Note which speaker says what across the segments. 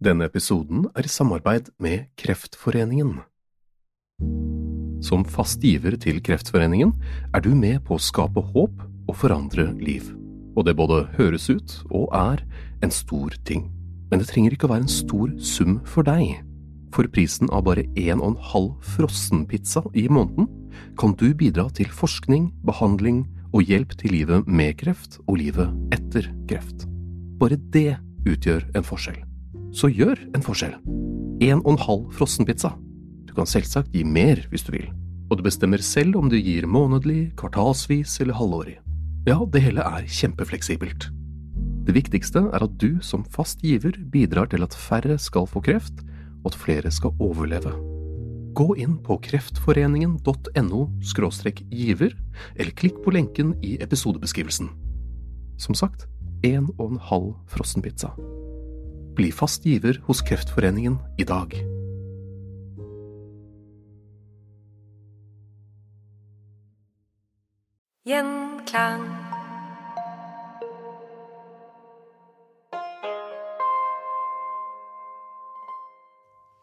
Speaker 1: Denne episoden er i samarbeid med Kreftforeningen. Som fast giver til Kreftforeningen er du med på å skape håp og forandre liv. Og det både høres ut og er en stor ting. Men det trenger ikke å være en stor sum for deg. For prisen av bare en og en halv frossenpizza i måneden kan du bidra til forskning, behandling og hjelp til livet med kreft og livet etter kreft. Bare det utgjør en forskjell så gjør en forskjell. En og en halv frossenpizza. Du kan selvsagt gi mer hvis du vil, og du bestemmer selv om du gir månedlig, kvartalsvis eller halvårig. Ja, det hele er kjempefleksibelt. Det viktigste er at du som fast giver bidrar til at færre skal få kreft, og at flere skal overleve. Gå inn på kreftforeningen.no giver, eller klikk på lenken i episodebeskrivelsen. Som sagt, en og en halv frossenpizza. Bli fast giver hos Kreftforeningen i dag. Gjenklang.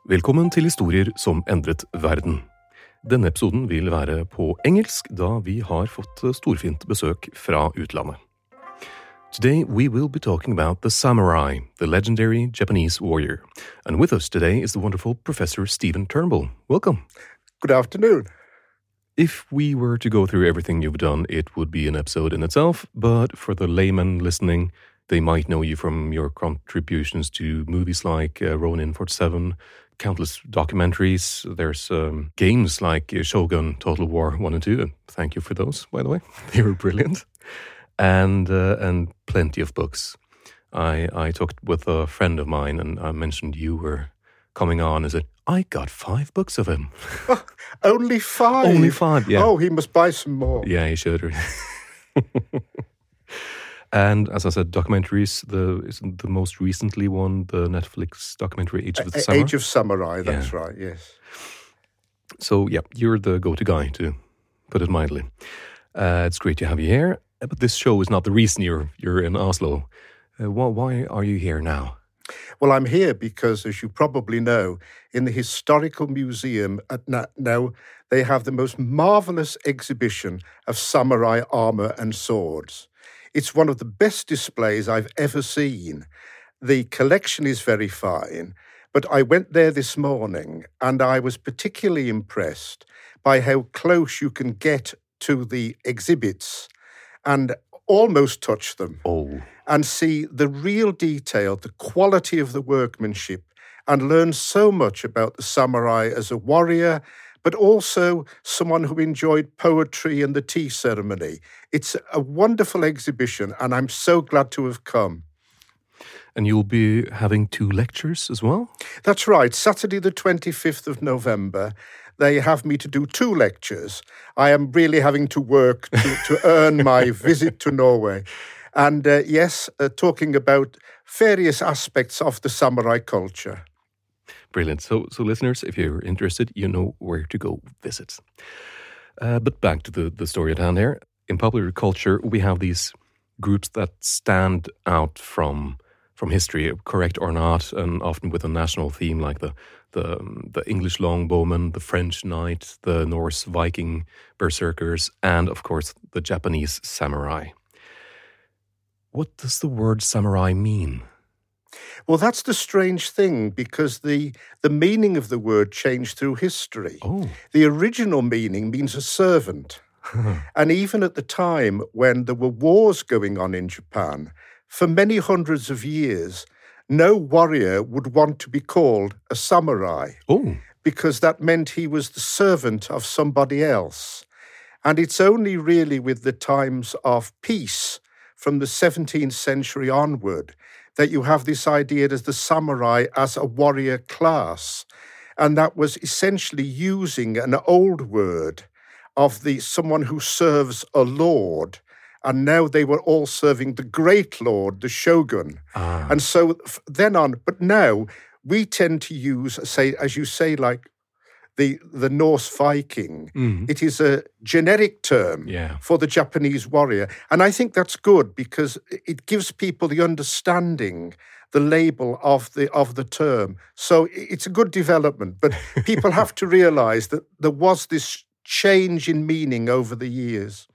Speaker 1: Velkommen til Historier som endret verden. Denne episoden vil være på engelsk, da vi har fått storfint besøk fra utlandet. Today we will be talking about the samurai, the legendary Japanese warrior. And with us today is the wonderful Professor Stephen Turnbull. Welcome.
Speaker 2: Good afternoon.
Speaker 1: If we were to go through everything you've done, it would be an episode in itself, but for the layman listening, they might know you from your contributions to movies like uh, Ronin 47, countless documentaries. There's um, games like Shogun Total War 1 and 2, and thank you for those, by the way. They were brilliant and uh, and plenty of books. I I talked with a friend of mine, and I mentioned you were coming on. Is it? I got five books of him.
Speaker 2: Oh, only five.
Speaker 1: Only five. Yeah.
Speaker 2: Oh, he must buy some more.
Speaker 1: Yeah, he should. and as I said, documentaries. The the most recently one, the Netflix documentary Age of the Samurai.
Speaker 2: Age of Samurai. That's yeah. right. Yes.
Speaker 1: So yeah, you're the go-to guy to put it mildly. Uh, it's great to have you here. But this show is not the reason you're you're in Oslo. Uh, why, why are you here now?
Speaker 2: Well, I'm here because, as you probably know, in the Historical Museum at now, they have the most marvelous exhibition of samurai armor and swords. It's one of the best displays I've ever seen. The collection is very fine, but I went there this morning and I was particularly impressed by how close you can get to the exhibits and almost touch them
Speaker 1: oh.
Speaker 2: and see the real detail, the quality of the workmanship, and learn so much about the samurai as a warrior, but also someone who enjoyed poetry and the tea ceremony. It's a wonderful exhibition, and I'm so glad to have come.
Speaker 1: And you'll be having two lectures as well?
Speaker 2: That's right. Saturday, the 25th of November, they have me to do two lectures. I am really having to work to, to earn my visit to Norway. And uh, yes, uh, talking about various aspects of the samurai culture.
Speaker 1: Brilliant. So, so listeners, if you're interested, you know where to go visit. Uh, but back to the, the story at hand here. In popular culture, we have these groups that stand out from from history, correct or not, and often with a national theme like the the, the English longbowmen, the French knight, the Norse Viking berserkers, and of course the Japanese samurai. What does the word samurai mean?
Speaker 2: Well, that's the strange thing because the the meaning of the word changed through history.
Speaker 1: Oh.
Speaker 2: The original meaning means a servant. and even at the time when there were wars going on in Japan, for many hundreds of years, no warrior would want to be called a samurai.
Speaker 1: Oh.
Speaker 2: Because that meant he was the servant of somebody else. And it's only really with the times of peace from the 17th century onward that you have this idea as the samurai as a warrior class. And that was essentially using an old word of the someone who serves a lord and now they were all serving the great lord, the shogun.
Speaker 1: Ah.
Speaker 2: And so then on, but now we tend to use, say, as you say, like the the Norse Viking.
Speaker 1: Mm.
Speaker 2: It is a generic term
Speaker 1: Yeah.
Speaker 2: for the Japanese warrior, and I think that's good because it gives people the understanding, the label of the of the term. So it's a good development, but people have to realize that there was this change in meaning over the years.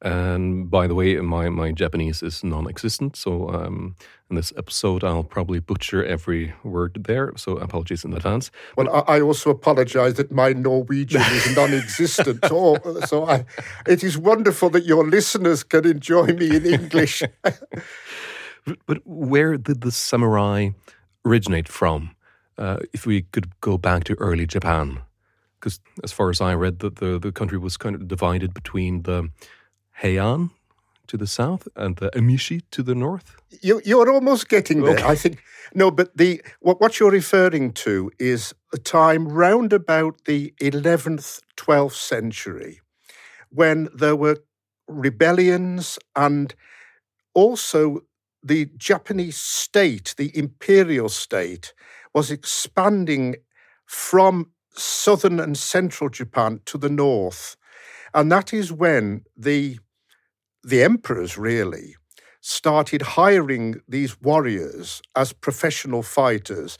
Speaker 1: And by the way, my, my Japanese is non existent. So um, in this episode, I'll probably butcher every word there. So apologies in advance.
Speaker 2: Well, I I also apologise that my Norwegian is non-existent. so, so I, it is wonderful that your listeners can enjoy me in English.
Speaker 1: But, but where did the samurai originate from? Uh, if we could go back to early Japan, because as far as I read, the, the, the country was kind of divided between the Heian to the south and uh, the Emishi to the north.
Speaker 2: you, you're almost getting there.
Speaker 1: Okay.
Speaker 2: I think no, but the what, what you're referring to is a time round about the 11th, 12th century, when there were rebellions and also the Japanese state, the imperial state, was expanding from southern and central Japan to the north. And that is when the the emperors really started hiring these warriors as professional fighters.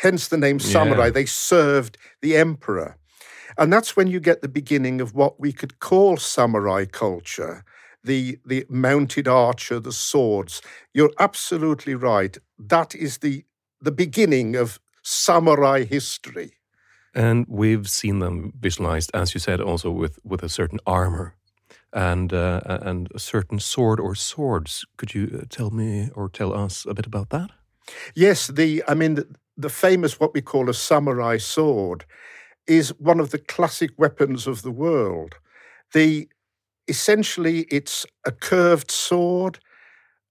Speaker 2: Hence the name samurai.
Speaker 1: Yeah.
Speaker 2: They served the emperor. And that's when you get the beginning of what we could call samurai culture the, the mounted archer, the swords. You're absolutely right. That is the, the beginning of samurai history.
Speaker 1: And we've seen them visualized, as you said, also with, with a certain armor and uh, and a certain sword or swords. Could you uh, tell me or tell us a bit about that?
Speaker 2: Yes, the I mean the, the famous what we call a samurai sword is one of the classic weapons of the world. The essentially it's a curved sword,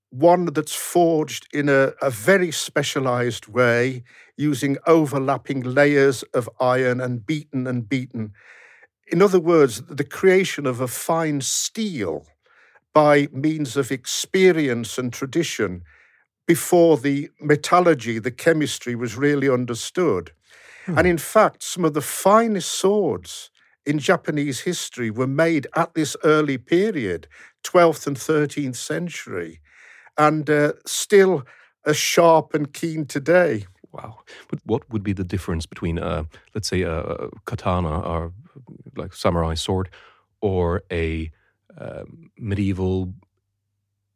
Speaker 2: one that's forged in a, a very specialized way, using overlapping layers of iron and beaten and beaten. In other words, the creation of a fine steel by means of experience and tradition before the metallurgy, the chemistry was really understood. And in fact, some of the finest swords in Japanese history were made at this early period, 12th and 13th century, and uh, still as sharp and keen today.
Speaker 1: Wow. But what would be the difference between, uh, let's say, a katana or like samurai sword, or a um, medieval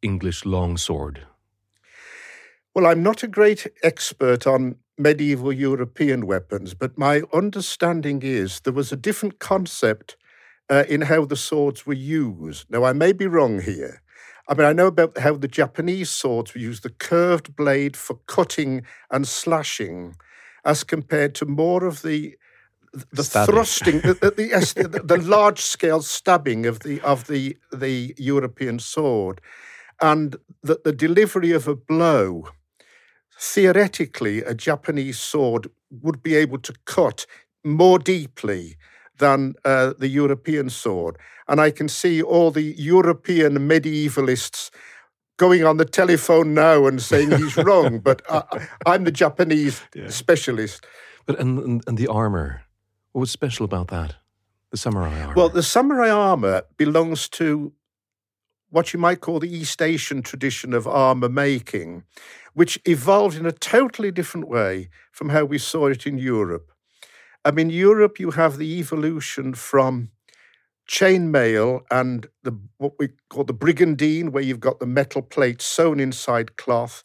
Speaker 1: English longsword?
Speaker 2: Well, I'm not a great expert on medieval European weapons, but my understanding is there was a different concept uh, in how the swords were used. Now, I may be wrong here. I mean, I know about how the Japanese swords use the curved blade for cutting and slashing, as compared to more of the the
Speaker 1: Stabbing.
Speaker 2: thrusting, the, the, the, yes, the, the large scale stabbing of the of the the European sword, and that the delivery of a blow theoretically, a Japanese sword would be able to cut more deeply than uh, the European sword. And I can see all the European medievalists going on the telephone now and saying he's wrong, but I, I'm the Japanese yeah. specialist.
Speaker 1: But and, and, and the armor, what was special about that? The samurai armor.
Speaker 2: Well, the samurai armor belongs to what you might call the East Asian tradition of armor making, which evolved in a totally different way from how we saw it in Europe. I mean, Europe, you have the evolution from chainmail and the what we call the brigandine, where you've got the metal plate sewn inside cloth,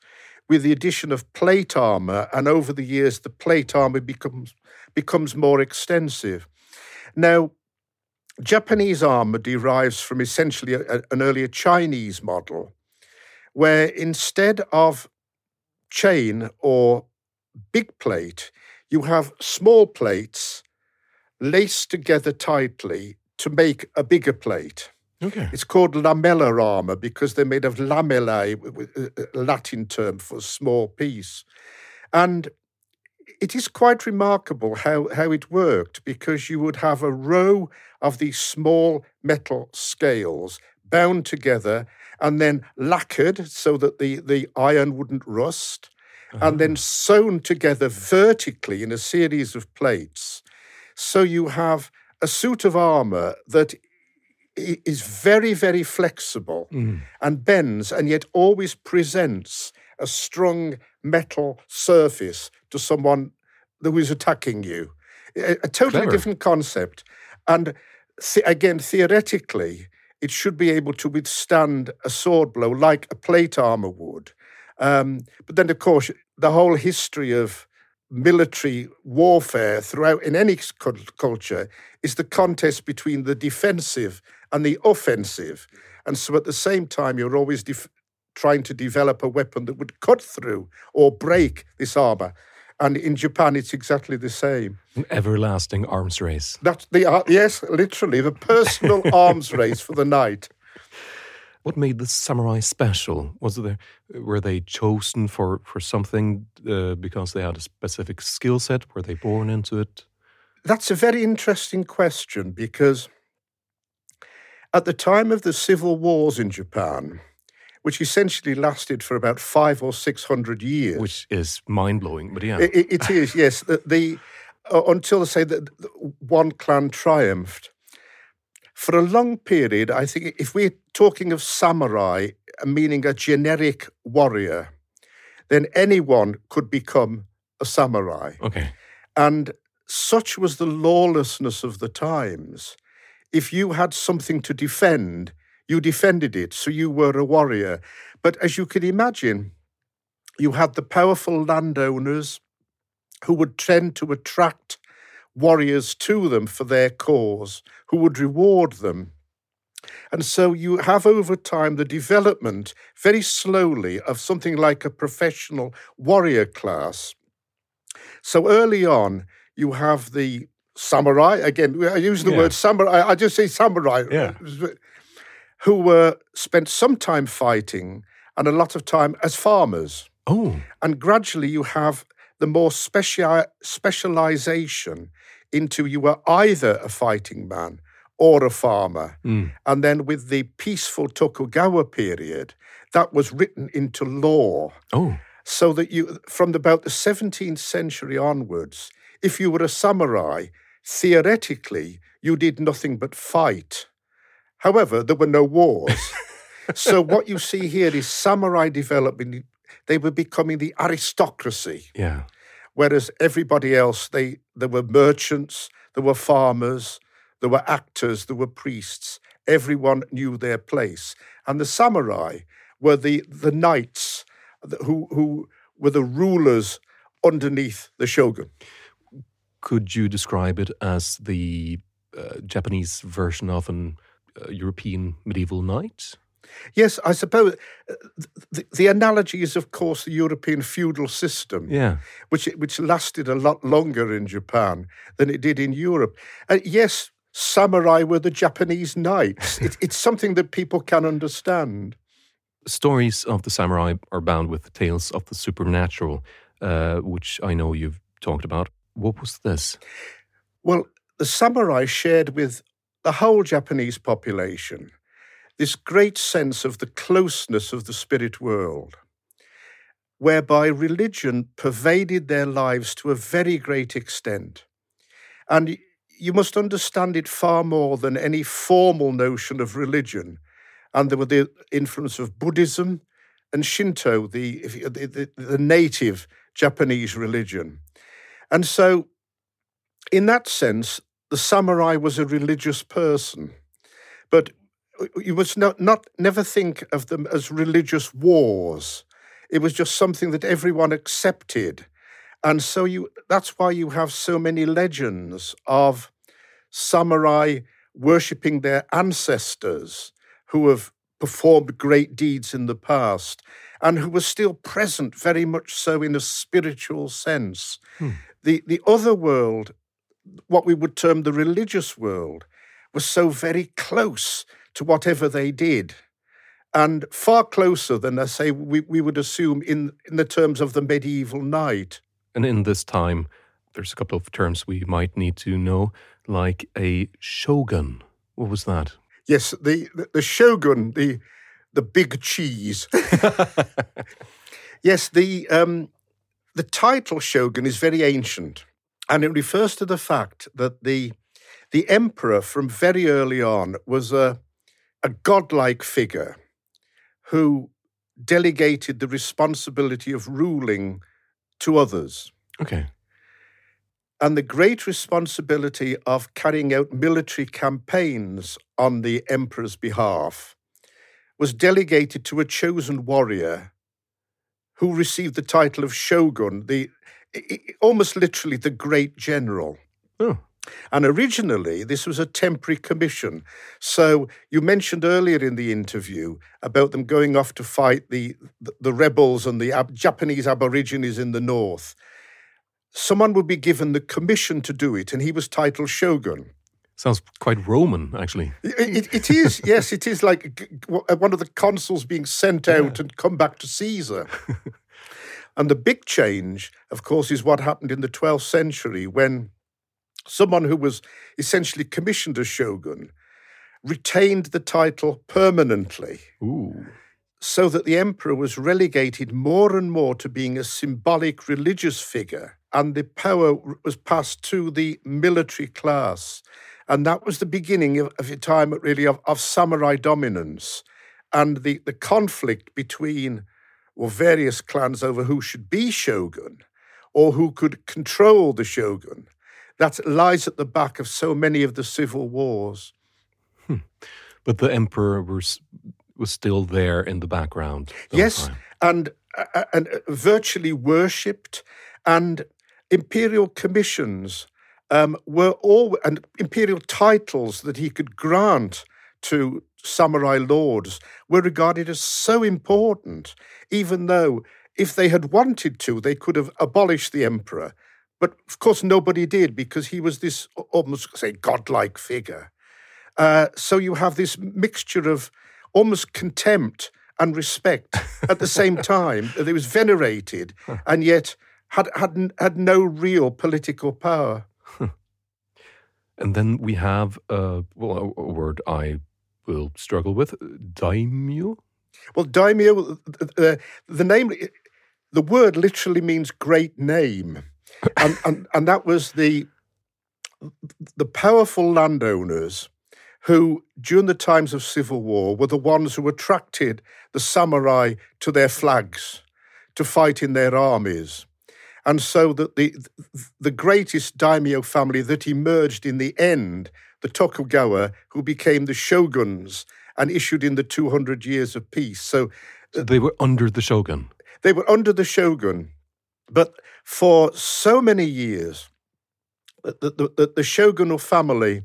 Speaker 2: with the addition of plate armor, and over the years the plate armor becomes becomes more extensive. Now, Japanese armor derives from essentially a, an earlier Chinese model, where instead of chain or big plate, you have small plates laced together tightly to make a bigger plate.
Speaker 1: Okay.
Speaker 2: It's called lamellar armor because they're made of lamellae, uh, uh, a Latin term for small piece. And it is quite remarkable how, how it worked because you would have a row of these small metal scales bound together and then lacquered so that the, the iron wouldn't rust, uh-huh. and then sewn together vertically in a series of plates. So you have a suit of armor that is very, very flexible mm. and bends, and yet always presents a strong metal surface to someone who is attacking you. A, a totally Clever. different concept. And th- again, theoretically, it should be able to withstand a sword blow like a plate armor would. Um, but then, of course, the whole history of military warfare throughout in any culture is the contest between the defensive and the offensive. And so at the same time, you're always def- trying to develop a weapon that would cut through or break this armor. And in Japan, it's exactly the same.
Speaker 1: An everlasting arms race.
Speaker 2: That's the uh, yes, literally the personal arms race for the knight.
Speaker 1: What made the samurai special? Was there were they chosen for for something uh, because they had a specific skill set? Were they born into it?
Speaker 2: That's a very interesting question because at the time of the civil wars in Japan, which essentially lasted for about five or six hundred years,
Speaker 1: which is mind blowing. But yeah,
Speaker 2: it, it is. Yes, the, the uh, until say that one clan triumphed. For a long period, I think if we're talking of samurai, uh, meaning a generic warrior, then anyone could become a samurai.
Speaker 1: Okay.
Speaker 2: And such was the lawlessness of the times. If you had something to defend, you defended it, so you were a warrior. But as you can imagine, you had the powerful landowners who would tend to attract warriors to them for their cause, who would reward them. And so you have over time the development, very slowly, of something like a professional warrior class. So early on, you have the samurai. Again, I use the yeah. word samurai. I just say samurai.
Speaker 1: Yeah.
Speaker 2: Who were spent some time fighting and a lot of time as farmers.
Speaker 1: Oh.
Speaker 2: And gradually you have the more special specialization into you were either a fighting man or a farmer. Mm. And then with the peaceful Tokugawa period, that was written into law.
Speaker 1: Oh.
Speaker 2: So that you, from about the 17th century onwards, if you were a samurai, theoretically, you did nothing but fight. However, there were no wars. so what you see here is samurai developing, they were becoming the aristocracy.
Speaker 1: Yeah.
Speaker 2: Whereas everybody else, they there were merchants, there were farmers, there were actors, there were priests. Everyone knew their place. And the samurai were the, the knights who, who were the rulers underneath the shogun.
Speaker 1: Could you describe it as the uh, Japanese version of an uh, European medieval knight?
Speaker 2: Yes, I suppose uh, the, the, analogy is, of course, the European feudal system,
Speaker 1: yeah.
Speaker 2: which which lasted a lot longer in Japan than it did in Europe. Uh, yes, samurai were the Japanese knights. it, it's something that people can understand.
Speaker 1: Stories of the samurai are bound with tales of the supernatural, uh, which I know you've talked about. What was this?
Speaker 2: Well, the samurai shared with the whole Japanese population this great sense of the closeness of the spirit world, whereby religion pervaded their lives to a very great extent. And you must understand it far more than any formal notion of religion. And there were the influence of Buddhism and Shinto, the, the, the, native Japanese religion. And so, in that sense, the samurai was a religious person. But you must not, not never think of them as religious wars. It was just something that everyone accepted. And so you that's why you have so many legends of samurai worshipping their ancestors who have performed great deeds in the past and who were still present very much so in a spiritual sense. Hmm. The the other world, what we would term the religious world, was so very close to whatever they did and far closer than I say we, we would assume in, in the terms of the medieval knight.
Speaker 1: And in this time, there's a couple of terms we might need to know, like a shogun. What was that?
Speaker 2: Yes, the the, the shogun, the the big cheese. yes, the um, the title shogun is very ancient, and it refers to the fact that the the emperor from very early on was a a godlike figure who delegated the responsibility of ruling to others.
Speaker 1: Okay.
Speaker 2: And the great responsibility of carrying out military campaigns on the emperor's behalf was delegated to a chosen warrior who received the title of shogun, the almost literally the great general.
Speaker 1: Oh.
Speaker 2: And originally, this was a temporary commission. So you mentioned earlier in the interview about them going off to fight the, the, the rebels and the ab- Japanese Aborigines in the north. Someone would be given the commission to do it, and he was titled shogun.
Speaker 1: Sounds quite Roman, actually.
Speaker 2: It, it, it is, yes, it is like one of the consuls being sent out yeah. and come back to Caesar. and the big change, of course, is what happened in the 12th century when someone who was essentially commissioned as shogun, retained the title permanently.
Speaker 1: Ooh.
Speaker 2: So that the emperor was relegated more and more to being a symbolic religious figure, and the power was passed to the military class. And that was the beginning of, of a time, really, of, of samurai dominance and the, the conflict between well, various clans over who should be shogun or who could control the shogun that lies at the back of so many of the civil wars.
Speaker 1: Hmm. But the emperor was was still there in the background.
Speaker 2: yes, and uh, uh, and uh, virtually worshipped, and imperial commissions um, were all and imperial titles that he could grant to samurai lords were regarded as so important, even though if they had wanted to, they could have abolished the emperor but of course, nobody did because he was this almost, say, godlike figure. Uh, so you have this mixture of almost contempt and respect at the same time. That he was venerated and yet had, had, had no real political power.
Speaker 1: And then we have uh, well, a, word I will struggle with daimyo.
Speaker 2: Well, daimyo, uh, the name, the word literally means great name and, and and that was the the powerful landowners who, during the times of civil war, were the ones who attracted the samurai to their flags to fight in their armies. And so that the the greatest daimyo family that emerged in the end, the Tokugawa, who became the shoguns and issued in the 200 years of peace. So,
Speaker 1: so they were under the shogun.
Speaker 2: They were under the shogun. But for so many years, the, the, the, shogunal family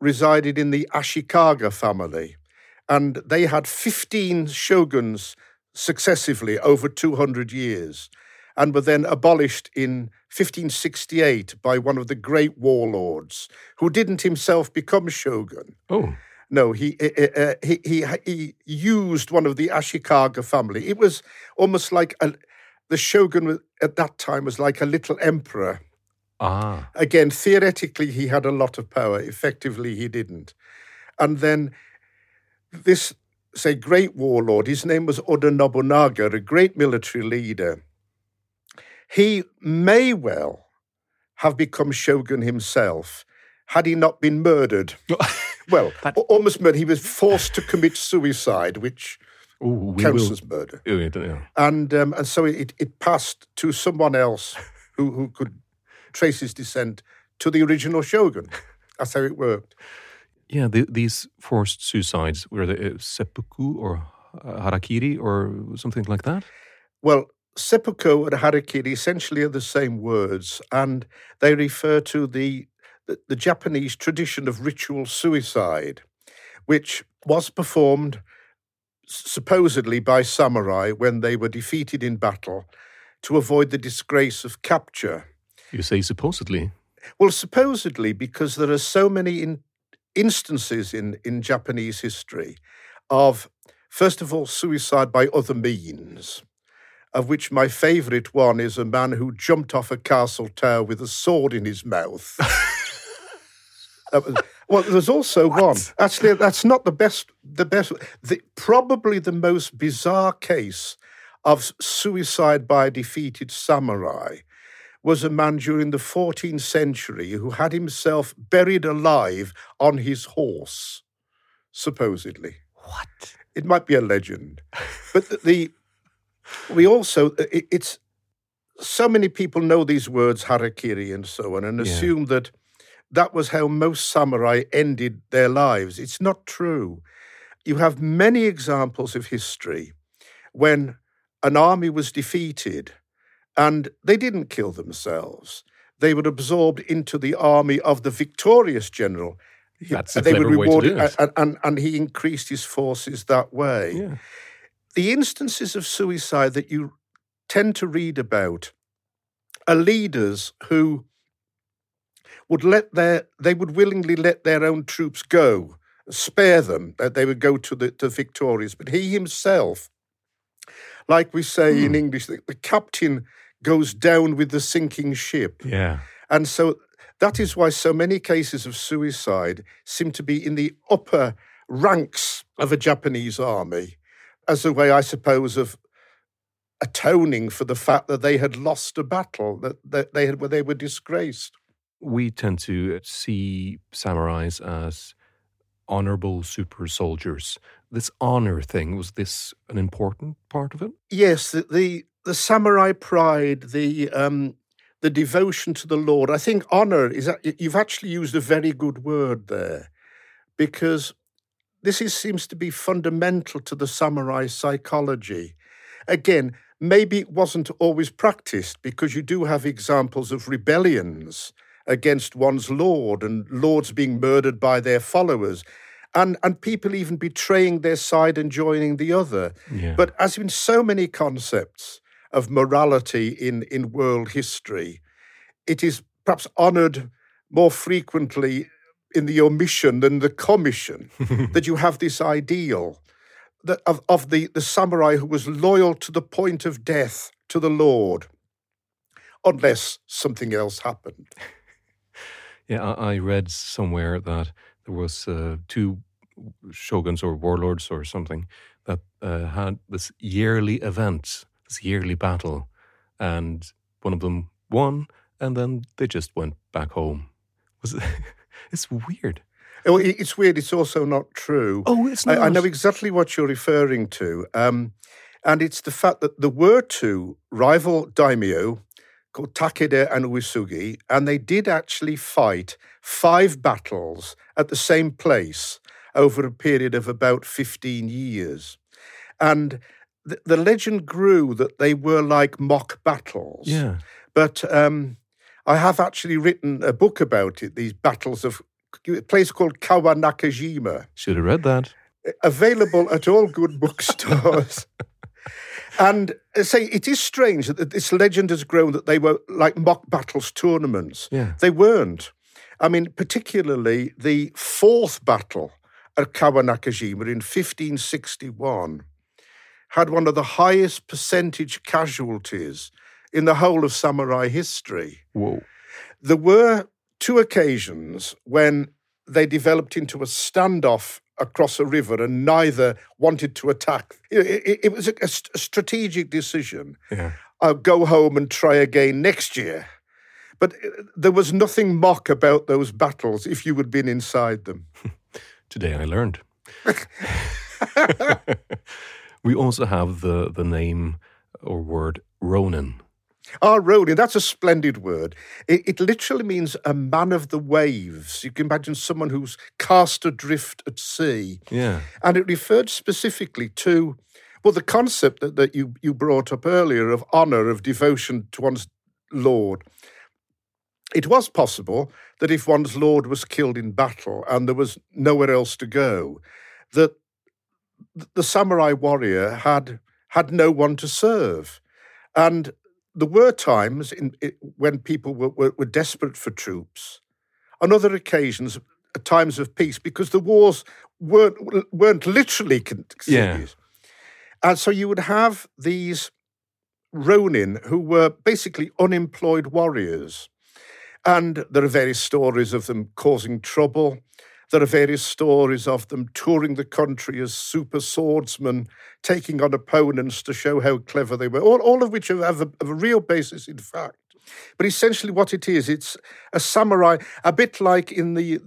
Speaker 2: resided in the Ashikaga family, and they had 15 shoguns successively over 200 years, and were then abolished in 1568 by one of the great warlords who didn't himself become shogun.
Speaker 1: Oh.
Speaker 2: No, he, uh, he, he, he used one of the Ashikaga family. It was almost like a, the shogun at that time was like a little emperor.
Speaker 1: Ah.
Speaker 2: Again, theoretically, he had a lot of power. Effectively, he didn't. And then this, say, great warlord, his name was Oda Nobunaga, a great military leader. He may well have become shogun himself had he not been murdered. well,
Speaker 1: That-
Speaker 2: almost murdered. He was forced to commit suicide, which
Speaker 1: Oh, we
Speaker 2: counts
Speaker 1: will.
Speaker 2: murder.
Speaker 1: Oh, yeah.
Speaker 2: And um, and so it, it passed to someone else who, who could trace his descent to the original shogun. That's how it worked.
Speaker 1: Yeah, the, these forced suicides were the uh, seppuku or harakiri or something like that.
Speaker 2: Well, seppuku and harakiri essentially are the same words, and they refer to the, the, the Japanese tradition of ritual suicide, which was performed supposedly by samurai when they were defeated in battle to avoid the disgrace of capture.
Speaker 1: You say supposedly.
Speaker 2: Well, supposedly, because there are so many in, instances in, in Japanese history of, first of all, suicide by other means, of which my favourite one is a man who jumped off a castle tower with a sword in his mouth. Well, there's also one. Actually, that's not the best. The best. The, probably the most bizarre case of suicide by a defeated samurai was a man during the 14th century who had himself buried alive on his horse, supposedly.
Speaker 1: What?
Speaker 2: It might be a legend, but the, the we also uh, it, it's so many people know these words harakiri and so on and
Speaker 1: Yeah.
Speaker 2: assume that that was how most samurai ended their lives. It's not true. You have many examples of history when an army was defeated and they didn't kill themselves. They were absorbed into the army of the victorious general.
Speaker 1: That's a
Speaker 2: they were
Speaker 1: clever way to
Speaker 2: rewarded,
Speaker 1: do it.
Speaker 2: and, and, and he increased his forces that way
Speaker 1: Yeah.
Speaker 2: the instances of suicide that you tend to read about are leaders who would let their they would willingly let their own troops go spare them that they would go to the to victorious but he himself like we say in hmm. english the, the captain goes down with the sinking ship
Speaker 1: Yeah.
Speaker 2: and so that is why so many cases of suicide seem to be in the upper ranks of a Japanese army, as a way, I suppose, of atoning for the fact that they had lost a battle, that, that they had, where they were disgraced.
Speaker 1: We tend to see samurais as honorable super soldiers. This honor thing, was this an important part of it?
Speaker 2: Yes, the the, the samurai pride, the um, the devotion to the Lord. I think honor is. You've actually used a very good word there, because this is, seems to be fundamental to the samurai psychology. Again, maybe it wasn't always practiced because you do have examples of rebellions against one's lord and lords being murdered by their followers. And, and people even betraying their side and joining the other.
Speaker 1: Yeah.
Speaker 2: But as in so many concepts of morality in, in world history, it is perhaps honored more frequently in the omission than the commission that you have this ideal that of, of the, the samurai who was loyal to the point of death to the Lord, unless something else happened.
Speaker 1: Yeah, I, I read somewhere that there was uh, two shoguns or warlords or something that uh, had this yearly event, this yearly battle, and one of them won, and then they just went back home. Was it? it's weird.
Speaker 2: Oh, It's weird. It's also not true.
Speaker 1: Oh, it's
Speaker 2: I,
Speaker 1: not.
Speaker 2: I know exactly what you're referring to. Um, and it's the fact that there were two rival daimyo called Takeda and Uesugi, and they did actually fight five battles at the same place over a period of about 15 years. And the, the legend grew that they were like mock battles.
Speaker 1: Yeah.
Speaker 2: But um, I have actually written a book about it, these battles of a place called Kawanakajima
Speaker 1: Should have read that.
Speaker 2: available at all good bookstores. and uh, say it is strange that this legend has grown that they were like mock battles tournaments.
Speaker 1: Yeah.
Speaker 2: They weren't. I mean, particularly the fourth battle at Kawanakajima in 1561 had one of the highest percentage casualties in the whole of samurai history
Speaker 1: Whoa.
Speaker 2: there were two occasions when they developed into a standoff across a river and neither wanted to attack. It, was a, a, strategic decision.
Speaker 1: Yeah.
Speaker 2: I'll go home and try again next year. But uh, there was nothing mock about those battles if you had been inside them.
Speaker 1: Today I learned. we also have the, the name or word Ronin.
Speaker 2: Ah, Ronin, that's a splendid word. It, it, literally means a man of the waves. You can imagine someone who's cast adrift at sea.
Speaker 1: Yeah.
Speaker 2: And it referred specifically to, well, the concept that, that you, you brought up earlier of honour, of devotion to one's Lord. It was possible that if one's Lord was killed in battle and there was nowhere else to go, that the samurai warrior had had no one to serve. And there were times in, when people were, were, were desperate for troops. On other occasions, at times of peace, because the wars weren't weren't literally continued.
Speaker 1: Yeah.
Speaker 2: And so you would have these Ronin who were basically unemployed warriors. And there are various stories of them causing trouble. There are various stories of them touring the country as super swordsmen, taking on opponents to show how clever they were, all, all of which have, have, a, have a real basis in fact. But essentially, what it is, it's a samurai, a bit like in the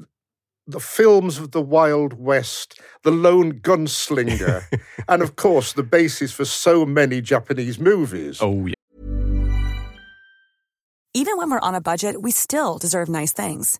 Speaker 2: the films of the Wild West, the lone gunslinger, and of course, the basis for so many Japanese movies.
Speaker 1: Oh, yeah.
Speaker 3: Even when we're on a budget, we still deserve nice things.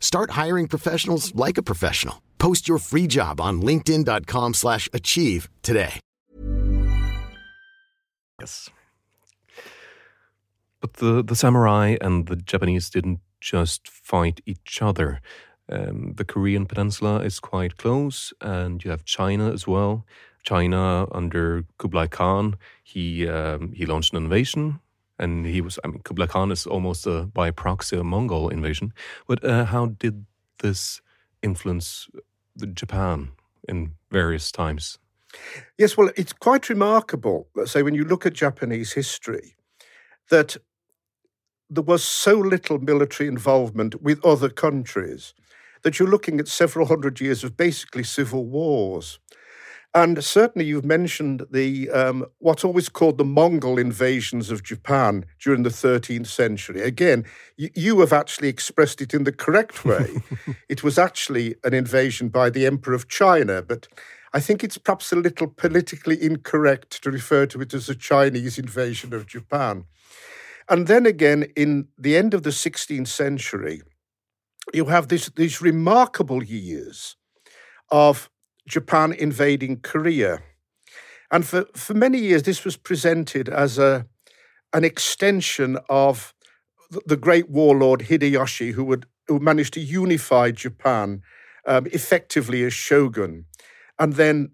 Speaker 4: Start hiring professionals like a professional. Post your free job on linkedin.com slash achieve today.
Speaker 1: Yes. But the, the samurai and the Japanese didn't just fight each other. Um, the Korean peninsula is quite close, and you have China as well. China under Kublai Khan, he um, he launched an invasion, and he was. I mean, Kublai Khan is almost a, by proxy a Mongol invasion. But uh, how did this influence Japan in various times?
Speaker 2: Yes, well, it's quite remarkable, let's say, when you look at Japanese history, that there was so little military involvement with other countries that you're looking at several hundred years of basically civil wars. And certainly, you've mentioned the um, what's always called the Mongol invasions of Japan during the 13th century. Again, you, you have actually expressed it in the correct way. it was actually an invasion by the Emperor of China, but I think it's perhaps a little politically incorrect to refer to it as a Chinese invasion of Japan. And then again, in the end of the 16th century, you have this, these remarkable years of Japan invading Korea. And for, for many years, this was presented as a, an extension of the great warlord Hideyoshi, who, would, who managed to unify Japan um, effectively as shogun, and then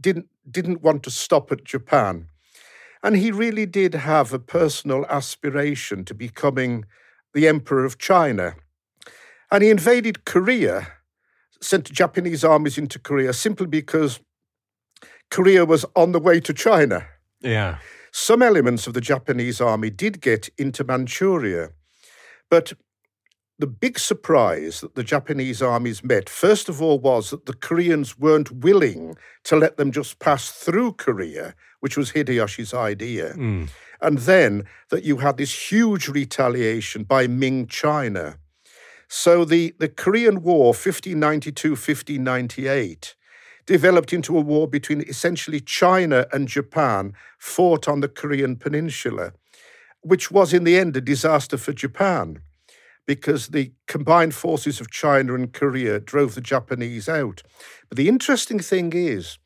Speaker 2: didn't, didn't want to stop at Japan. And he really did have a personal aspiration to becoming the emperor of China. And he invaded Korea sent Japanese armies into Korea simply because Korea was on the way to China.
Speaker 1: Yeah.
Speaker 2: some elements of the Japanese army did get into Manchuria. But the big surprise that the Japanese armies met, first of all, was that the Koreans weren't willing to let them just pass through Korea, which was Hideyoshi's idea.
Speaker 1: Mm.
Speaker 2: And then that you had this huge retaliation by Ming China. So the, the Korean War, 1592 1598, developed into a war between essentially China and Japan, fought on the Korean Peninsula, which was in the end a disaster for Japan because the combined forces of China and Korea drove the Japanese out. But the interesting thing is,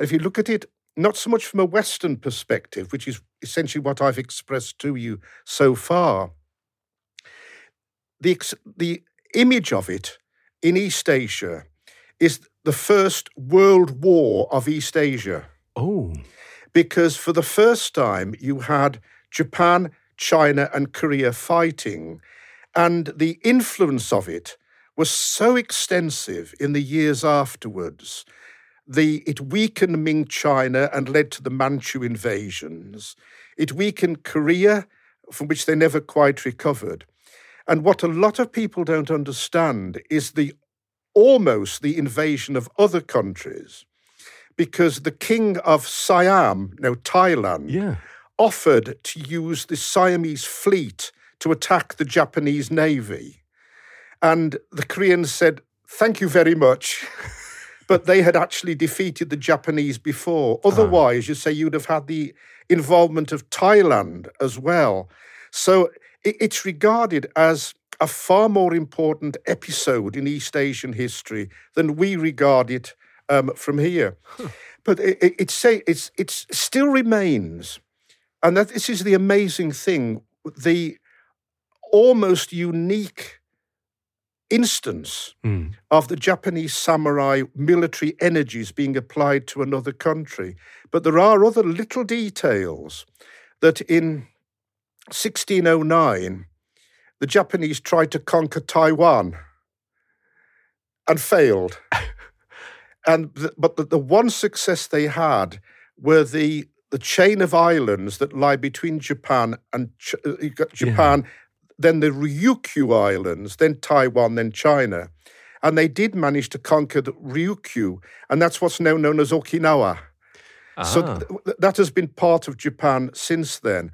Speaker 2: if you look at it not so much from a Western perspective, which is essentially what I've expressed to you so far, the, the image of it in East Asia is the first world war of East Asia.
Speaker 1: Oh.
Speaker 2: Because for the first time, you had Japan, China, and Korea fighting, and the influence of it was so extensive in the years afterwards. The, it weakened Ming China and led to the Manchu invasions. It weakened Korea, from which they never quite recovered. And what a lot of people don't understand is the almost the invasion of other countries because the king of Siam, now Thailand,
Speaker 1: Yeah.
Speaker 2: offered to use the Siamese fleet to attack the Japanese navy. And the Koreans said, Thank you very much. but they had actually defeated the Japanese before. Ah. Otherwise, you say you'd have had the involvement of Thailand as well. So it's regarded as a far more important episode in East Asian history than we regard it um, from here. But it, it, it's say it's it's still remains, and that this is the amazing thing, the almost unique instance
Speaker 1: Mm.
Speaker 2: of the Japanese samurai military energies being applied to another country. But there are other little details that in 1609, the Japanese tried to conquer Taiwan and failed. and the, but the, the one success they had were the the chain of islands that lie between Japan and Ch- uh, Japan, then the Ryukyu Islands, then Taiwan, then China. And they did manage to conquer the Ryukyu, and that's what's now known as Okinawa. So
Speaker 1: Ah.
Speaker 2: th- that has been part of Japan since then.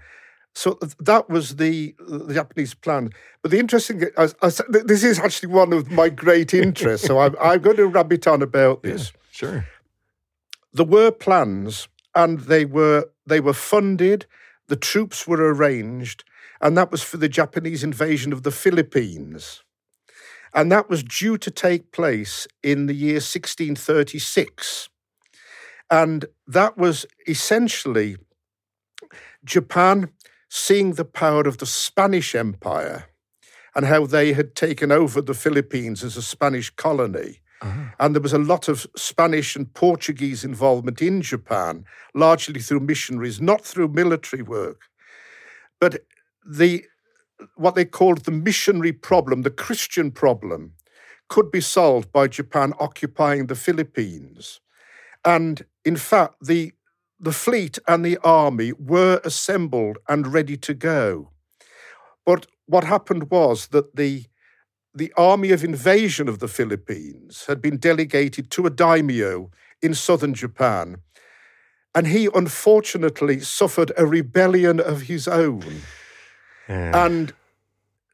Speaker 2: So that was the, the Japanese plan. But the interesting, thing- I, I, said- this is actually one of my great interests. so I'm, I'm going to rabbit on about this.
Speaker 1: Sure.
Speaker 2: There were plans, and they were they were funded. The troops were arranged, and that was for the Japanese invasion of the Philippines. And that was due to take place in the year 1636. And that was essentially Japan seeing the power of the Spanish Empire and how they had taken over the Philippines as a Spanish colony. Ah. And there was a lot of Spanish and Portuguese involvement in Japan, largely through missionaries, not through military work. But the what they called the missionary problem, the Christian problem, could be solved by Japan occupying the Philippines. And in fact, the the fleet and the army were assembled and ready to go. But what happened was that the the army of invasion of the Philippines had been delegated to a daimyo in southern Japan. And he unfortunately suffered a rebellion of his own. And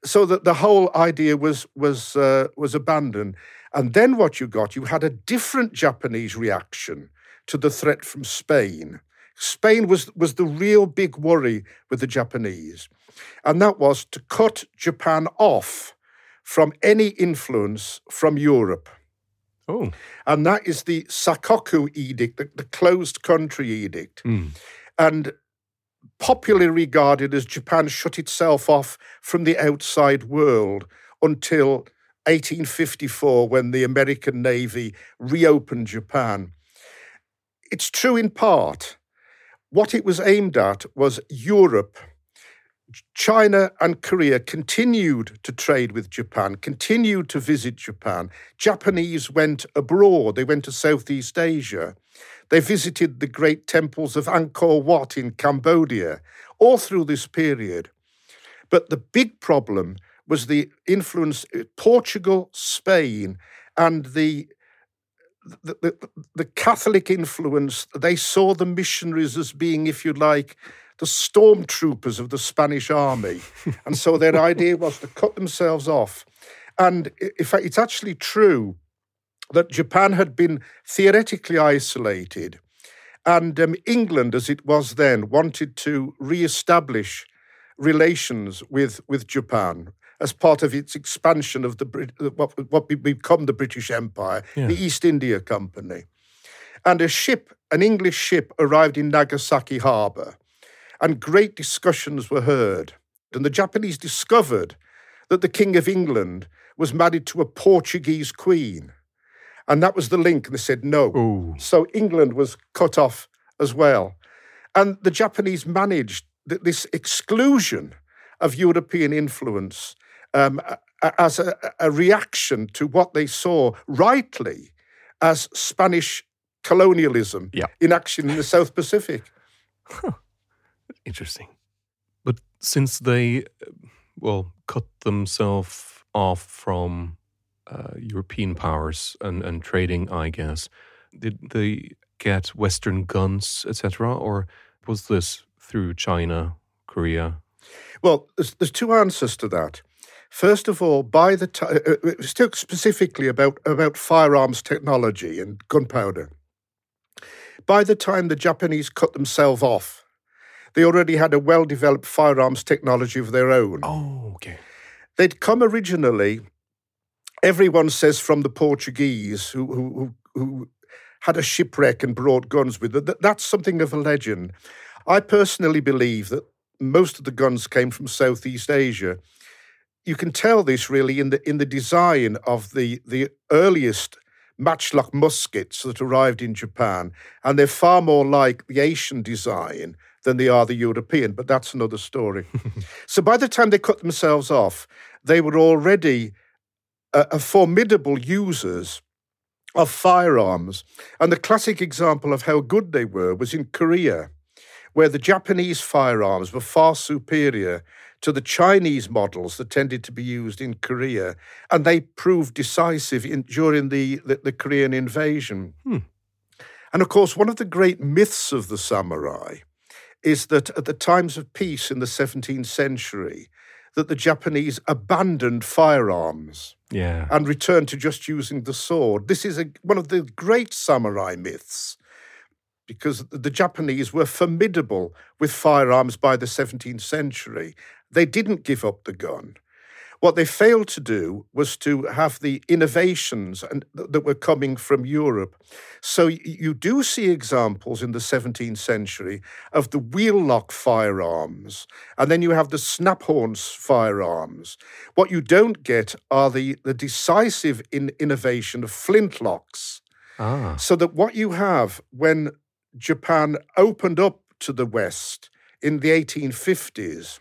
Speaker 2: so that the whole idea was was uh, was abandoned. And then what you got, you had a different Japanese reaction to the threat from Spain. Spain was was the real big worry with the Japanese, and that was to cut Japan off from any influence from Europe.
Speaker 1: Oh.
Speaker 2: And that is the Sakoku Edict, the, the closed country edict. Hmm. And popularly regarded as Japan shut itself off from the outside world until 1854 when the American Navy reopened Japan. It's true in part. What it was aimed at was Europe China and Korea continued to trade with Japan, continued to visit Japan. Japanese went abroad, they went to Southeast Asia. They visited the great temples of Angkor Wat in Cambodia, all through this period. But the big problem was the influence uh, Portugal, Spain, and the the, the, the Catholic influence, they saw the missionaries as being, if you like, the stormtroopers of the Spanish army. and so their idea was to cut themselves off. And in fact, it's actually true that Japan had been theoretically isolated. And um, England, as it was then, wanted to re establish relations with, with Japan as part of its expansion of the uh, what, what become the British Empire, yeah. the East India Company. And a ship, an English ship, arrived in Nagasaki harbour, and great discussions were heard. And the Japanese discovered that the King of England was married to a Portuguese queen. And that was the link. And they said no. Ooh. So England was cut off as well. And the Japanese managed this exclusion of European influence um, as a, a, reaction to what they saw rightly as Spanish colonialism yeah. in action in the South Pacific.
Speaker 1: Huh. Interesting. But since they, well, cut themselves off from uh, European powers and, and trading, I guess, did they get Western guns, etc., or was this through China, Korea?
Speaker 2: Well, there's, there's two answers to that. First of all, by the time, uh, uh still specifically about, about firearms technology and gunpowder, by the time the Japanese cut themselves off, they already had a well developed firearms technology of their own.
Speaker 1: Oh, okay.
Speaker 2: They'd come originally, everyone says from the Portuguese who, who, who had a shipwreck and brought guns with them. That's something of a legend. I personally believe that most of the guns came from Southeast Asia you can tell this really in the in the design of the the earliest matchlock muskets that arrived in Japan, and they're far more like the Asian design than they are the European. But that's another story. so by the time they cut themselves off, they were already a, a formidable users of firearms, and the classic example of how good they were was in Korea, where the Japanese firearms were far superior to the Chinese models that tended to be used in Korea, and they proved decisive in, during the, the, the Korean invasion. Hmm. And of course, one of the great myths of the samurai is that at the times of peace in the 17th century, that the Japanese abandoned firearms
Speaker 1: yeah.
Speaker 2: and returned to just using the sword. This is a, one of the great samurai myths because the Japanese were formidable with firearms by the 17th century they didn't give up the gun. What they failed to do was to have the innovations and, that were coming from Europe. So you do see examples in the 17th century of the wheel lock firearms, and then you have the snaphaunce firearms. What you don't get are the, the decisive in innovation of flintlocks. Ah. So that what you have when Japan opened up to the West in the 1850s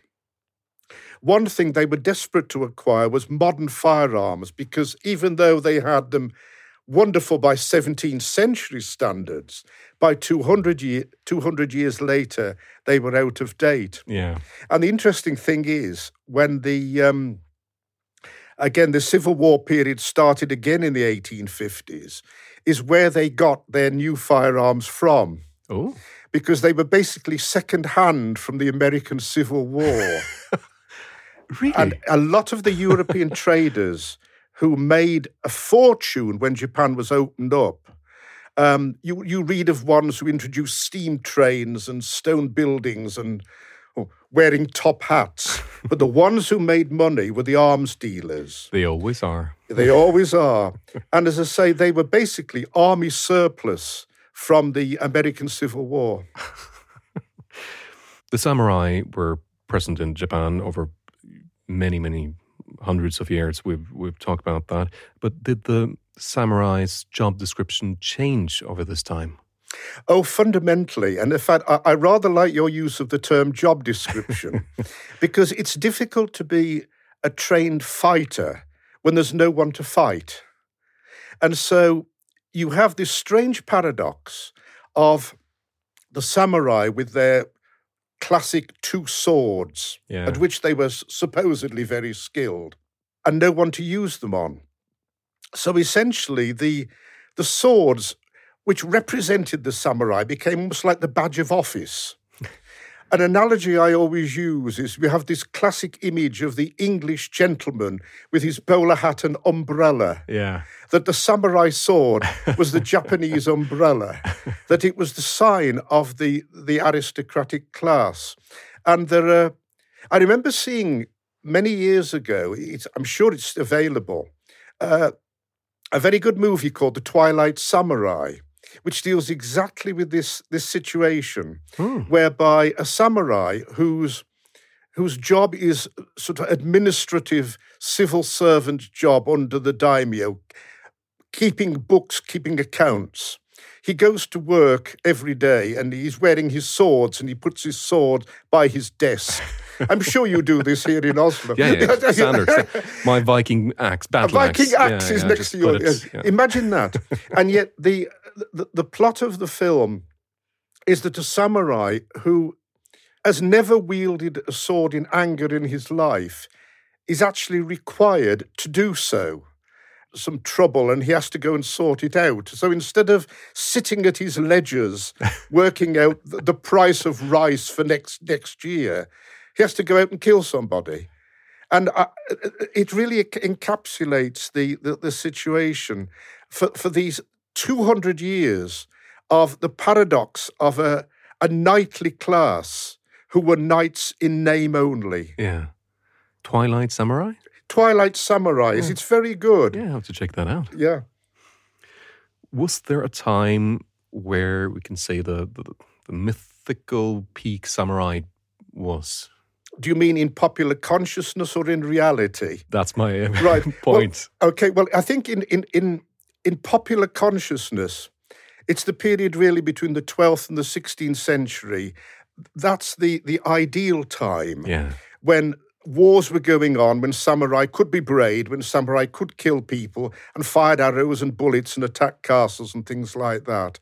Speaker 2: one thing they were desperate to acquire was modern firearms because even though they had them wonderful by 17th century standards, by 200, year, 200 years later, they were out of date.
Speaker 1: Yeah.
Speaker 2: And the interesting thing is, when the um, again the Civil War period started again in the 1850s, is where they got their new firearms from.
Speaker 1: Oh.
Speaker 2: Because they were basically second hand from the American Civil War.
Speaker 1: Really?
Speaker 2: And a lot of the European traders who made a fortune when Japan was opened up. Um, you you read of ones who introduced steam trains and stone buildings and oh, wearing top hats, but the ones who made money were the arms dealers.
Speaker 1: They always are.
Speaker 2: They always are. And as I say, they were basically army surplus from the American Civil War.
Speaker 1: the samurai were present in Japan over many, many hundreds of years. We've we've talked about that. But did the samurai's job description change over this time?
Speaker 2: Oh, fundamentally. And in fact, I, I rather like your use of the term job description because it's difficult to be a trained fighter when there's no one to fight. And so you have this strange paradox of the samurai with their classic two swords,
Speaker 1: Yeah.
Speaker 2: at which they were supposedly very skilled, and no one to use them on. So essentially, the the swords which represented the samurai became almost like the badge of office. An analogy I always use is we have this classic image of the English gentleman with his bowler hat and umbrella
Speaker 1: Yeah.
Speaker 2: that the samurai sword was the Japanese umbrella, that it was the sign of the, the aristocratic class. And there are, I remember seeing many years ago, it's, I'm sure it's available, uh, a very good movie called The Twilight Samurai, which deals exactly with this, this situation, hmm. whereby a samurai whose whose job is sort of administrative civil servant job under the daimyo, keeping books, keeping accounts. He goes to work every day and he's wearing his swords and he puts his sword by his desk. I'm sure you do this here in Oslo.
Speaker 1: Yeah, yeah, standard. My Viking axe,
Speaker 2: A Viking axe
Speaker 1: Yeah,
Speaker 2: is
Speaker 1: yeah,
Speaker 2: next to you.
Speaker 1: put it- yeah.
Speaker 2: Imagine that. and yet the, the the plot of the film is that a samurai who has never wielded a sword in anger in his life is actually required to do so. Some trouble, and he has to go and sort it out. So instead of sitting at his ledgers working out the, price of rice for next next year, he has to go out and kill somebody. And uh, I, it really encapsulates the, the, the situation for, for these 200 years of the paradox of a, a knightly class who were knights in name only.
Speaker 1: Yeah. Twilight Samurai?
Speaker 2: Twilight Samurais, it's very good.
Speaker 1: Yeah, I have to check that out.
Speaker 2: Yeah.
Speaker 1: Was there a time where we can say the, the, the mythical peak samurai was?
Speaker 2: Do you mean in popular consciousness or in reality?
Speaker 1: That's my uh,
Speaker 2: Right.
Speaker 1: point.
Speaker 2: Well, okay. Well, I think in, in, in, in popular consciousness, it's the period really between the 12th and the 16th century. That's the, the ideal time
Speaker 1: yeah.
Speaker 2: when wars were going on, when samurai could be brave, when samurai could kill people and fired arrows and bullets and attack castles and things like that.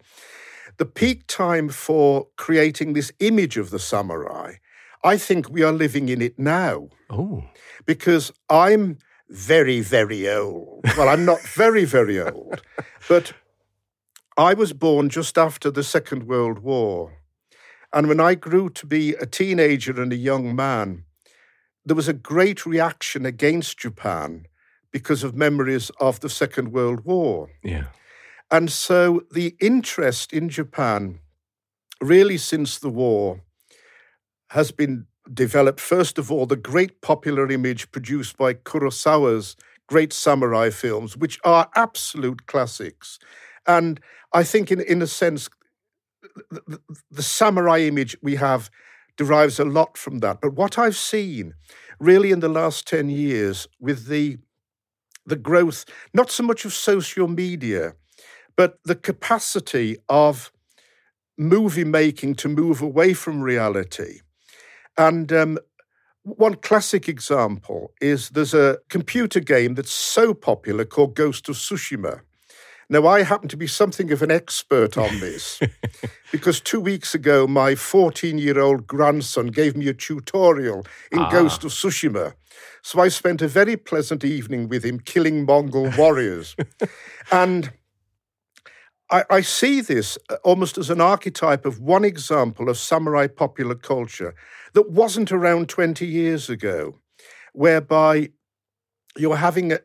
Speaker 2: The peak time for creating this image of the samurai, I think we are living in it now
Speaker 1: Oh.
Speaker 2: because I'm very, very old. Well, I'm not very, very old, but I was born just after the Second World War. And when I grew to be a teenager and a young man, there was a great reaction against Japan because of memories of the Second World War.
Speaker 1: Yeah.
Speaker 2: And so the interest in Japan, really since the war, has been developed. First of all, the great popular image produced by Kurosawa's great samurai films, which are absolute classics. And I think, in, in a sense, the, the, the samurai image we have derives a lot from that. But what I've seen really in the last 10 years with the the growth, not so much of social media, but the capacity of movie making to move away from reality. And um, one classic example is there's a computer game that's so popular called Ghost of Tsushima. Now, I happen to be something of an expert on this because two weeks ago, my 14 year old grandson gave me a tutorial in Ghost of Tsushima. So I spent a very pleasant evening with him killing Mongol warriors. and I, I see this uh, almost as an archetype of one example of samurai popular culture that wasn't around 20 years ago, whereby you're having a,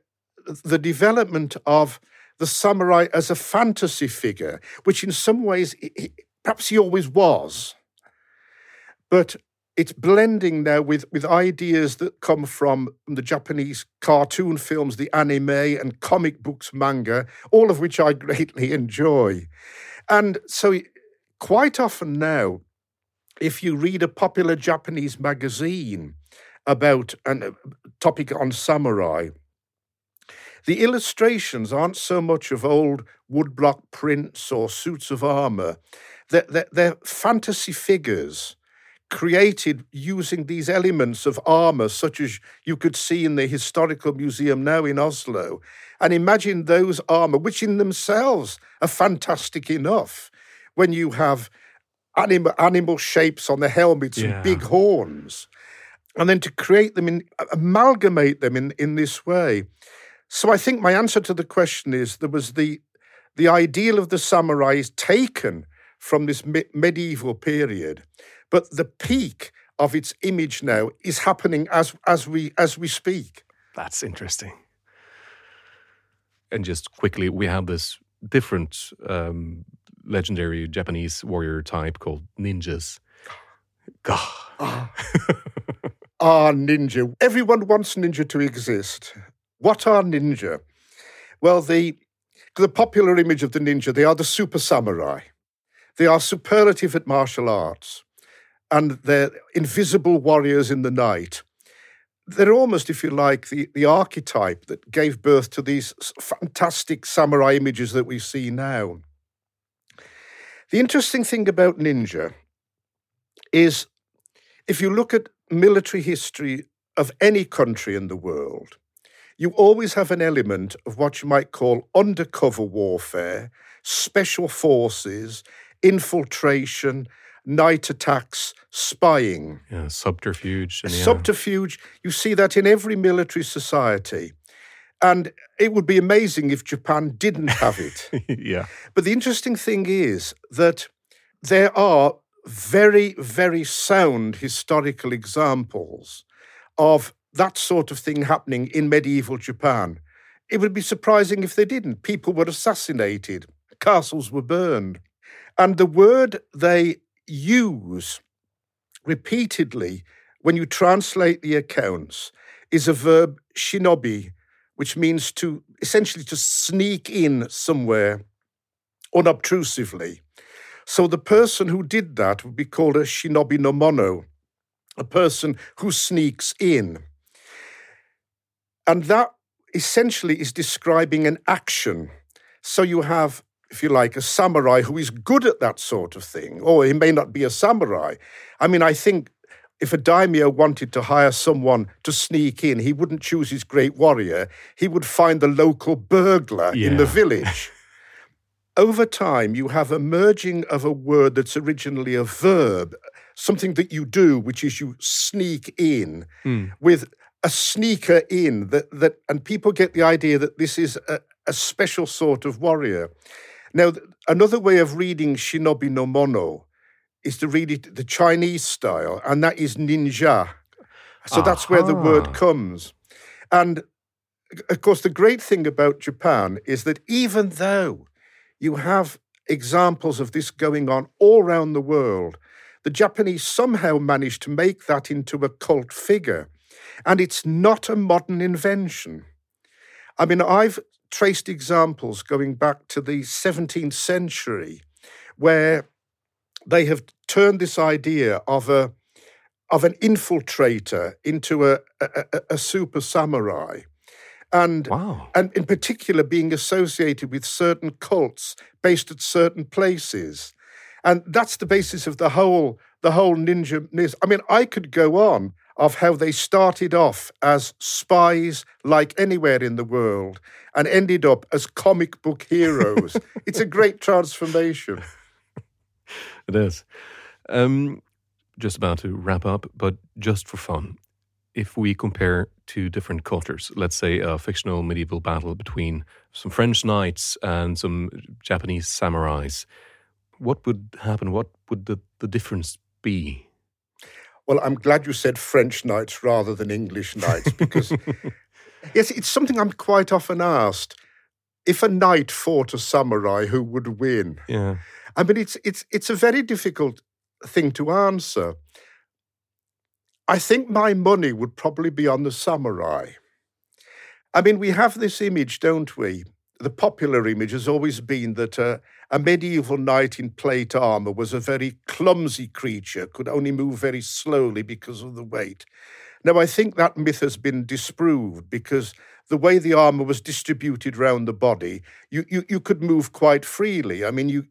Speaker 2: the development of the samurai as a fantasy figure, which in some ways, perhaps he always was. But it's blending now with, with ideas that come from the Japanese cartoon films, the anime, and comic books, manga, all of which I greatly enjoy. And so, quite often now, if you read a popular Japanese magazine about a uh, topic on samurai, The illustrations aren't so much of old woodblock prints or suits of armor, they're, they're, they're fantasy figures created using these elements of armor, such as you could see in the Historical Museum now in Oslo. And imagine those armor, which in themselves are fantastic enough when you have animal, animal shapes on the helmets yeah. and big horns. And then to create them in, amalgamate them in, in this way. So I think my answer to the question is there was the, the ideal of the samurai is taken from this me- medieval period but the peak of its image now is happening as as we as we speak.
Speaker 1: That's interesting. And just quickly, we have this different um, legendary Japanese warrior type called ninjas. God.
Speaker 2: Ah. ah, ninja. Everyone wants ninja to exist. What are ninja? Well, the the popular image of the ninja, they are the super samurai. They are superlative at martial arts and they're invisible warriors in the night. They're almost, if you like, the, the archetype that gave birth to these fantastic samurai images that we see now. The interesting thing about ninja is if you look at military history of any country in the world, you always have an element of what you might call undercover warfare, special forces, infiltration, night attacks, spying.
Speaker 1: Yeah, subterfuge.
Speaker 2: And, yeah. Subterfuge. You see that in every military society. And it would be amazing if Japan didn't have it.
Speaker 1: yeah.
Speaker 2: But the interesting thing is that there are very, very sound historical examples of that sort of thing happening in medieval Japan. It would be surprising if they didn't. People were assassinated, castles were burned. And the word they use repeatedly when you translate the accounts is a verb shinobi, which means to essentially to sneak in somewhere unobtrusively. So the person who did that would be called a shinobi no mono, a person who sneaks in. And that essentially is describing an action. So you have if you like, a samurai who is good at that sort of thing, or he may not be a samurai. I mean, I think if a daimyo wanted to hire someone to sneak in, he wouldn't choose his great warrior. He would find the local burglar yeah. in the village. Over time, you have a merging of a word that's originally a verb, something that you do, which is you sneak in, mm. with a sneaker in that, that and people get the idea that this is a, a special sort of warrior. Now, another way of reading Shinobi no Mono is to read it the Chinese style, and that is ninja. So that's where the word comes. And of course, the great thing about Japan is that even though you have examples of this going on all around the world, the Japanese somehow managed to make that into a cult figure. And it's not a modern invention. I mean, I've traced examples going back to the 17th century where they have turned this idea of a of an infiltrator into a, a, a super samurai. And
Speaker 1: wow.
Speaker 2: and in particular being associated with certain cults based at certain places. And that's the basis of the whole the whole ninja i mean i could go on of how they started off as spies like anywhere in the world and ended up as comic book heroes. it's a great transformation.
Speaker 1: It is. Um, just about to wrap up, but just for fun, if we compare two different cultures, let's say a fictional medieval battle between some French knights and some Japanese samurais, what would happen? What would the, the difference be?
Speaker 2: Well, I'm glad you said French knights rather than English knights because, yes, it's something I'm quite often asked. If a knight fought a samurai, who would win?
Speaker 1: Yeah.
Speaker 2: I mean, it's it's it's a very difficult thing to answer. I think my money would probably be on the samurai. I mean, we have this image, don't we? The popular image has always been that uh, a medieval knight in plate armor was a very clumsy creature, could only move very slowly because of the weight. Now, I think that myth has been disproved because the way the armor was distributed round the body, you, you, you could move quite freely. I mean, you,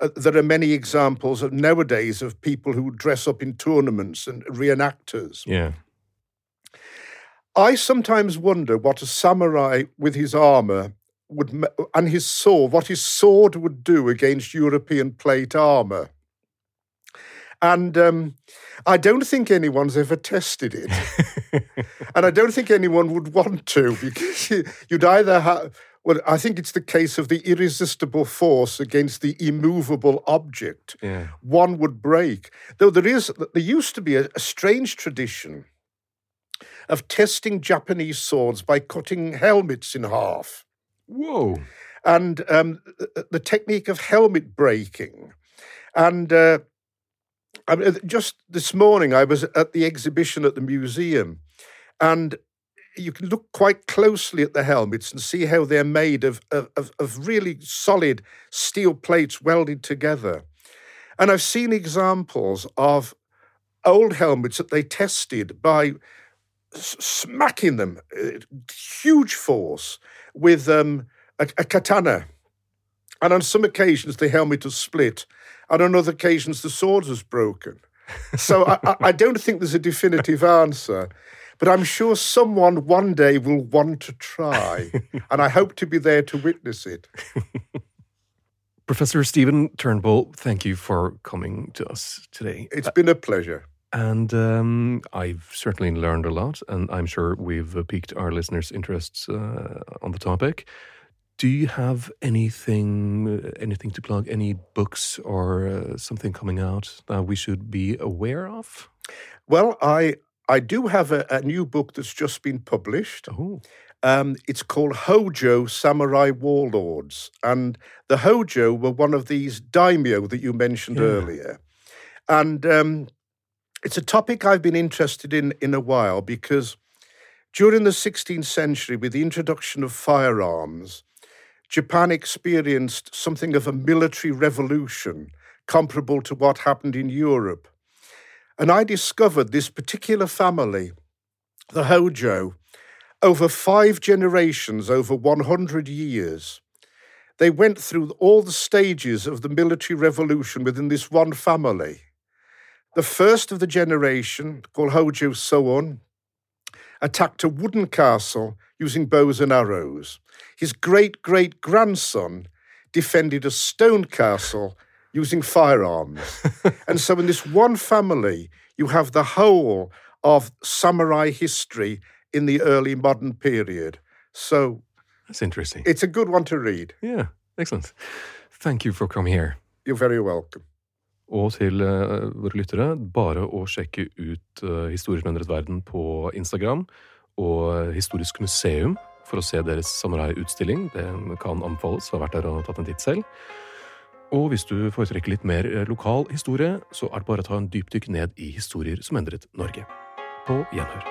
Speaker 2: uh, there are many examples of nowadays of people who dress up in tournaments and reenactors.
Speaker 1: Yeah.
Speaker 2: I sometimes wonder what a samurai with his armor would and his sword, what his sword would do against European plate armor. And um, I don't think anyone's ever tested it. and I don't think anyone would want to because you'd either have, well, I think it's the case of the irresistible force against the immovable object.
Speaker 1: Yeah.
Speaker 2: One would break. Though there is, there used to be a, a strange tradition of testing Japanese swords by cutting helmets in half.
Speaker 1: Whoa.
Speaker 2: And um, the, technique of helmet breaking. And uh, I mean, just this morning, I was at the exhibition at the museum, and you can look quite closely at the helmets and see how they're made of, of, of really solid steel plates welded together. And I've seen examples of old helmets that they tested by smacking them, uh, huge force, with um, a, a katana. And on some occasions, the helmet was split, and on other occasions, the sword was broken. So I, I, don't think there's a definitive answer, but I'm sure someone one day will want to try, and I hope to be there to witness it.
Speaker 1: Professor Stephen Turnbull, thank you for coming to us today.
Speaker 2: It's been a pleasure.
Speaker 1: And um, I've certainly learned a lot, and I'm sure we've uh, piqued our listeners' interests uh, on the topic. Do you have anything, uh, anything to plug? Any books or uh, something coming out that we should be aware of?
Speaker 2: Well, I I do have a, a new book that's just been published.
Speaker 1: Oh.
Speaker 2: Um, it's called Hojo Samurai Warlords, and the Hojo were one of these daimyo that you mentioned
Speaker 1: Yeah.
Speaker 2: earlier, and um, it's a topic I've been interested in in a while because during the 16th century, with the introduction of firearms, Japan experienced something of a military revolution comparable to what happened in Europe. And I discovered this particular family, the Hojo, over five generations, over 100 years. They went through all the stages of the military revolution within this one family. The first of the generation, called Hojo Soun, attacked a wooden castle using bows and arrows. His great great grandson defended a stone castle using firearms. and so, in this one family, you have the whole of samurai history in the early modern period. So,
Speaker 1: That's interesting.
Speaker 2: it's a good one to read.
Speaker 1: yeah, excellent. Thank you for coming here.
Speaker 2: You're very welcome.
Speaker 1: Og til uh, våre lyttere, bare å sjekke ut uh, Historier som endret verden på Instagram og Historisk museum for å se deres samuraiutstilling. Det kan anbefales har vært der og tatt en titt selv. Og hvis du foretrekker litt mer eh, lokal historie, så er det bare å ta en dypdykk ned i historier som endret Norge. På gjenhør.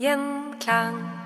Speaker 5: Gjenklang.